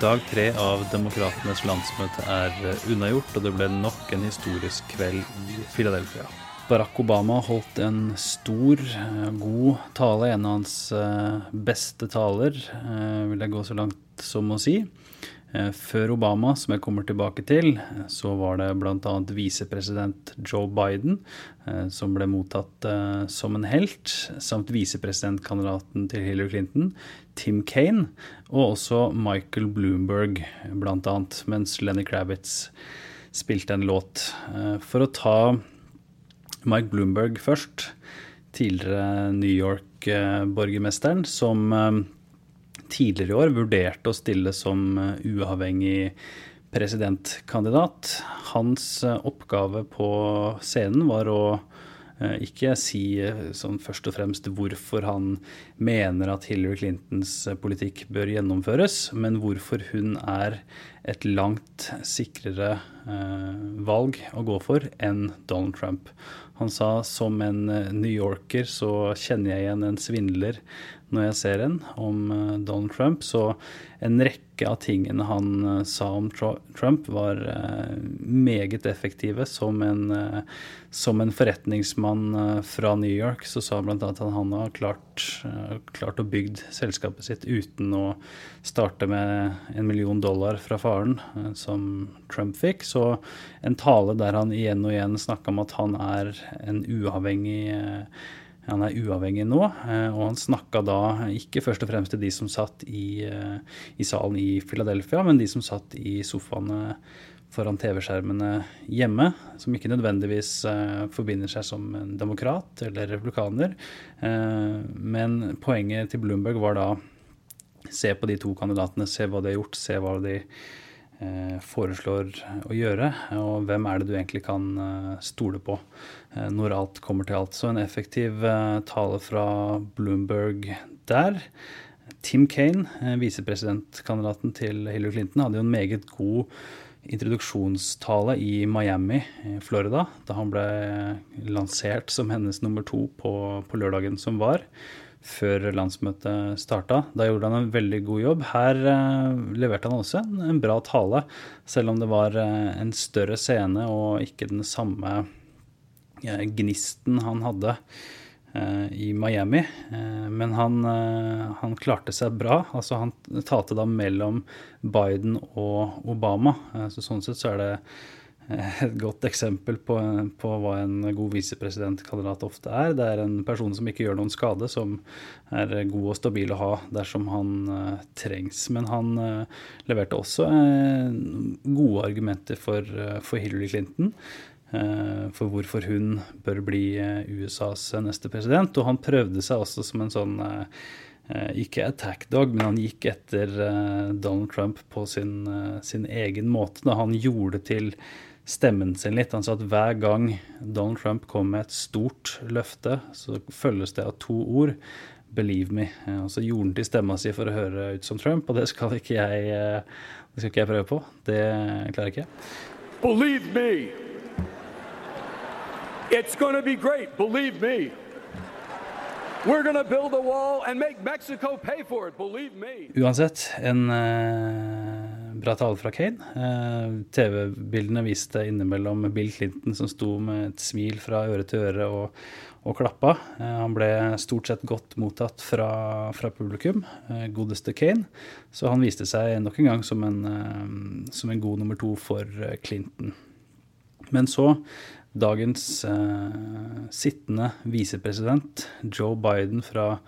Dag tre av Demokratenes landsmøte er unnagjort, og det ble nok en historisk kveld i Philadelphia. Barack Obama holdt en stor, god tale, en av hans beste taler, vil jeg gå så langt som å si. Eh, før Obama, som jeg kommer tilbake til, eh, så var det bl.a. visepresident Joe Biden eh, som ble mottatt som en helt, samt visepresidentkandidaten til Hillary Clinton, Tim Kane, og også Michael Bloomberg, bl.a., mens Lenny Kravitz spilte en låt. For å ta Mike Bloomberg først, tidligere New York-borgermesteren, som tidligere i år vurderte å stille som eh, uavhengig presidentkandidat. Hans eh, oppgave på scenen var å ikke si sånn først og fremst hvorfor han mener at Hillary Clintons politikk bør gjennomføres, men hvorfor hun er et langt sikrere valg å gå for enn Donald Trump. Han sa som en New Yorker så kjenner jeg igjen en svindler når jeg ser en om eh, Donald Trump. Så en rekke av tingene han eh, sa om Trump, var eh, meget effektive. Som en, som en forretningsmann fra New York så sa han bl.a. at han har klart, klart å bygd selskapet sitt uten å starte med en million dollar fra faren, som Trump fikk. Så en tale der han igjen og igjen snakka om at han er en uavhengig han er uavhengig nå, eh, og han snakka da ikke først og fremst til de som satt i, eh, i salen i Philadelphia, men de som satt i sofaene foran TV-skjermene hjemme, som ikke nødvendigvis uh, forbinder seg som en demokrat eller republikaner. Men poenget til Bloomberg var da se på de to kandidatene, se hva de har gjort, se hva de Eh, foreslår å gjøre, og hvem er det du egentlig kan eh, stole på eh, når alt kommer til alt. Så en effektiv tale fra Bloomberg der. Tim Kane, visepresidentkandidaten til Hillary Clinton, hadde jo en meget god introduksjonstale i Miami, Florida, da han ble lansert som hennes nummer to på, på lørdagen som var før landsmøtet starta. Da gjorde han en veldig god jobb. Her eh, leverte han også en, en, bra tale, selv om det var eh, en større scene og ikke den samme eh, gnisten han hadde i Miami. men han, han, klarte seg bra. Altså, han talte da mellom Biden og Obama. så sånn sett så er det Eh, et godt eksempel på, på, hva en god visepresidentkandidat ofte er. Det er en person som ikke gjør noen skade, som er god og stabil å ha dersom han uh, trengs. Men han uh, leverte også uh, gode argumenter for, for Hillary Clinton. For hvorfor hun bør bli USAs neste president. Og han prøvde seg også som en sånn ikke attack dog, men han gikk etter Donald Trump på sin, sin egen måte. Da han gjorde til stemmen sin litt. Han sa at hver gang Donald Trump kom med et stort løfte, så følges det av to ord. Believe me. Og så gjorde han til stemma si for å høre ut som Trump, og det skal ikke jeg, eh, det skal ikke jeg prøve på. Det klarer jeg ikke. Believe me. It's gonna be great. Believe me. Uansett, en eh, bra tale fra Kane. Eh, TV-bildene viste innimellom Bill Clinton som sto med et smil fra øre til øre og, og klappa. Eh, han ble stort sett godt mottatt fra, fra publikum, eh, godeste Kane. Så han viste seg nok en gang som en, som en god nummer to for Clinton. Men så dagens eh, sittende visepresident, Joe Biden fra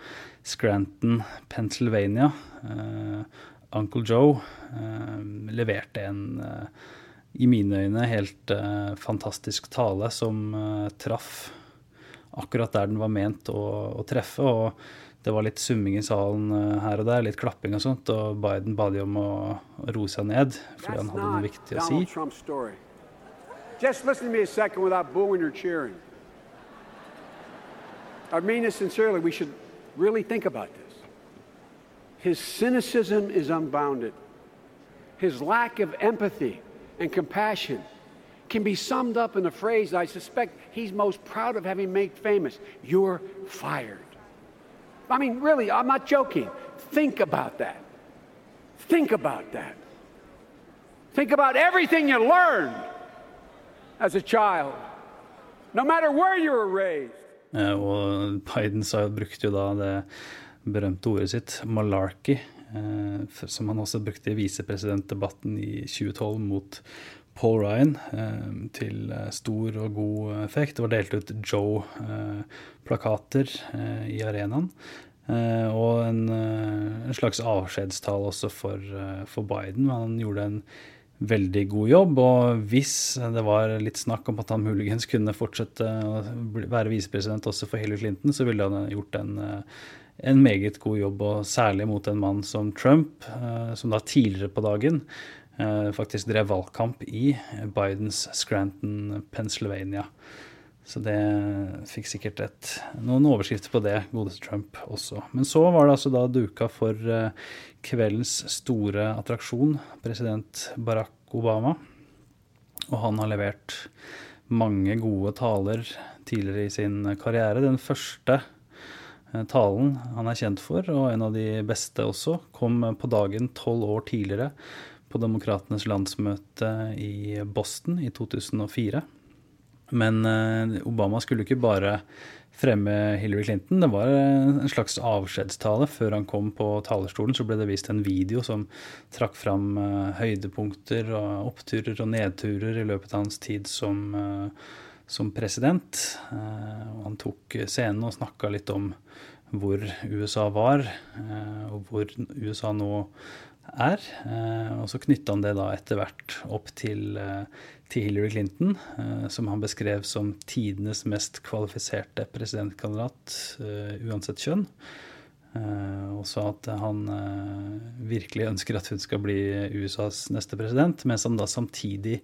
Scranton, Pennsylvania, eh, Uncle Joe eh, leverte en eh, i mine øyne helt eh, fantastisk tale som traff akkurat der den var ment å, å, treffe. Og det var litt summing i salen her og der, litt klapping og sånt. Og Biden ba de om å roe seg ned fordi han hadde noe viktig å si. Just listen to me a second without booing or cheering. I mean this sincerely. We should really think about this. His cynicism is unbounded. His lack of empathy and compassion can be summed up in a phrase I suspect he's most proud of having made famous You're fired. I mean, really, I'm not joking. Think about that. Think about that. Think about everything you learned as a child, no matter where you were raised. Eh, og Biden brukte jo da det berømte ordet sitt, malarkey, eh, som han også brukte i visepresidentdebatten i 2012 mot Paul Ryan, eh, til stor og god effekt. Det var delt ut Joe-plakater i arenaen. Og en slags avskjedstale også for, for Biden. Han gjorde en veldig god jobb. Og hvis det var litt snakk om at han muligens kunne fortsette å være visepresident også for Hillary Clinton, så ville han gjort en, eh, en meget god jobb, og særlig mot en mann som Trump, eh, som da tidligere på dagen eh, faktisk drev valgkamp i Bidens Scranton, Pennsylvania. Så det fikk sikkert et, noen overskrifter på det, godeste Trump også. Men så var det altså da duka for kveldens store attraksjon, president Barack Obama. Og han har levert mange gode taler tidligere i sin karriere. Den første eh, talen han er kjent for, og en av de beste også, kom på dagen tolv år tidligere på Demokratenes landsmøte i Boston i 2004. Men eh, Obama skulle ikke bare fremme Hillary Clinton. Det var en slags avskjedstale. Før han kom på talerstolen, så ble det vist en video som trakk fram uh, høydepunkter og oppturer og nedturer i løpet av hans tid som, som president. Han tok scenen og snakka litt om hvor USA var, og hvor USA nå er. Og så knytta han det da etter hvert opp til til Hillary Clinton, eh, som han beskrev som tidenes mest kvalifiserte presidentkandidat eh, uansett kjønn. Og sa at han virkelig ønsker at hun skal bli USAs neste president, mens han da samtidig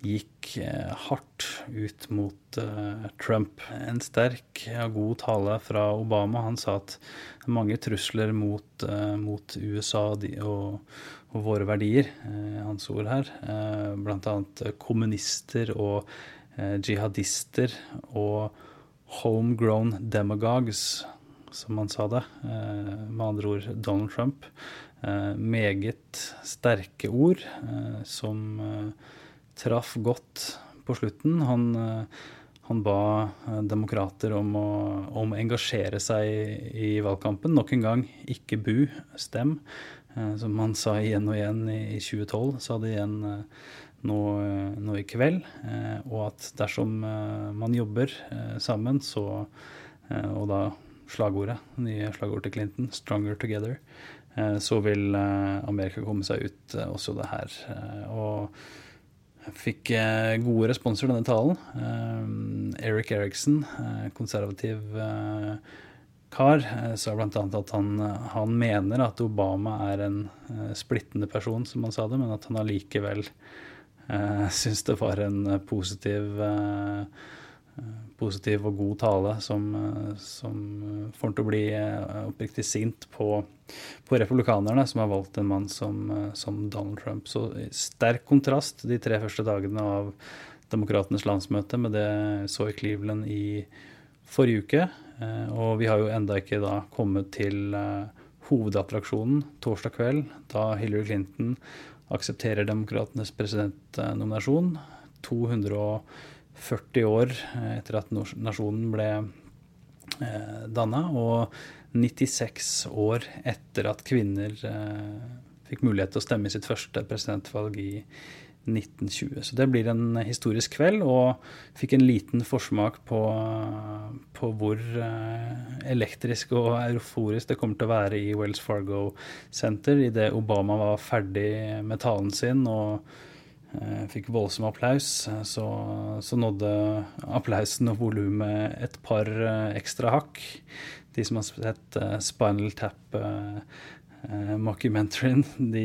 gikk hardt ut mot Trump. En sterk og god tale fra Obama. Han sa at mange trusler mot, mot USA og og våre verdier, hans ord her. uh, Bl.a. kommunister og jihadister og homegrown demagogues, som han sa det. Med andre ord Donald Trump. Meget sterke ord som traff godt på slutten. Han, han ba demokrater om å, om engasjere seg i, valgkampen. Nok en gang, ikke bu, stem. Eh, som han sa igjen og igjen i 2012, sa det igjen eh, nå, eh, nå, i kveld. Og at dersom man jobber sammen, så Og da slagordet, nye slagord til Clinton, 'Stronger Together', så vil Amerika komme seg ut også det her. Og fikk gode responser denne talen. Eric Eriksen, konservativ kar eh, sa bl.a. at han, han, mener at Obama er en splittende person, som han sa det, men at han allikevel syns det var en positiv, uh, positiv og god tale som, som får ham til å bli oppriktig sint på, på, republikanerne, som har valgt en mann som, som Donald Trump. Så sterk kontrast de tre første dagene av Demokratenes landsmøte med det så i Cleveland i forrige uke. Eh, og vi har jo enda ikke da kommet til eh, hovedattraksjonen torsdag kveld, da Hillary Clinton aksepterer demokratenes presidentnominasjon. 240 år eh, etter at nasjonen ble danna, og 96 år etter at kvinner fikk mulighet til å stemme i sitt første presidentvalg i 1920. Så det blir en historisk kveld, og fikk en liten forsmak på, på hvor eh, elektrisk og euforisk det kommer til å være i Wells Fargo Center idet Obama var ferdig med talen sin og eh, fikk voldsom applaus. Så, så nådde applausen og volumet et par eh, ekstra hakk. De som har sett Spinal Tap mockumentaryen, de,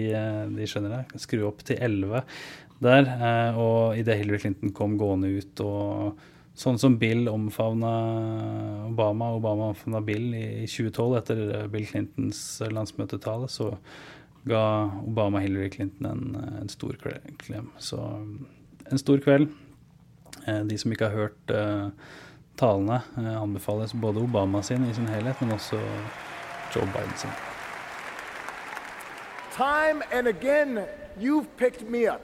de, skjønner det. Skru opp til 11 der. Eh, og idet Hillary Clinton kom gående ut og Sånn som Bill omfavna Obama, Obama omfavna Bill i 2012 etter eh, Bill Clintons landsmøtetale, så ga Obama Hillary Clinton en, eh, en stor klem. Så en stor kveld. De som ikke har hørt uh, talene, uh, anbefales både Obama sin i sin helhet, men også Joe Biden sin. Time and again, you've picked me up.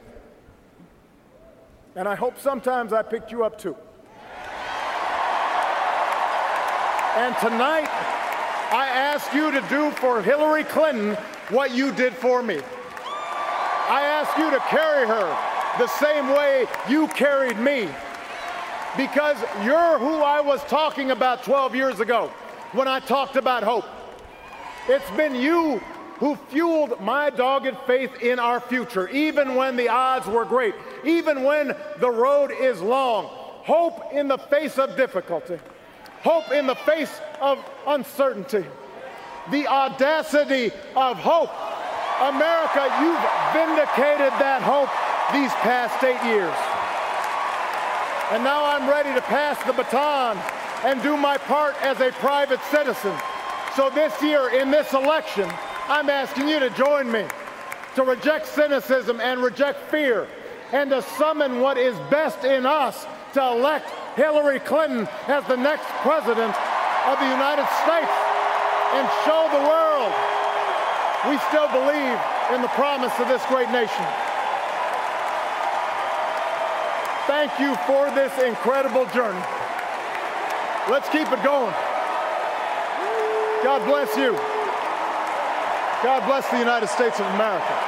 And I hope sometimes I picked you up too. And tonight, I ask you to do for Hillary Clinton what you did for me. I ask you to carry her the same way you carried me. Because you're who I was talking about 12 years ago when I talked about hope. It's been you who fueled my dogged faith in our future, even when the odds were great, even when the road is long. Hope in the face of difficulty, hope in the face of uncertainty, the audacity of hope. America, you've vindicated that hope these past eight years. And now I'm ready to pass the baton and do my part as a private citizen. So this year, in this election, I'm asking you to join me to reject cynicism and reject fear and to summon what is best in us to elect Hillary Clinton as the next president of the United States and show the world we still believe in the promise of this great nation. Thank you for this incredible journey. Let's keep it going. God bless you. God bless the United States of America.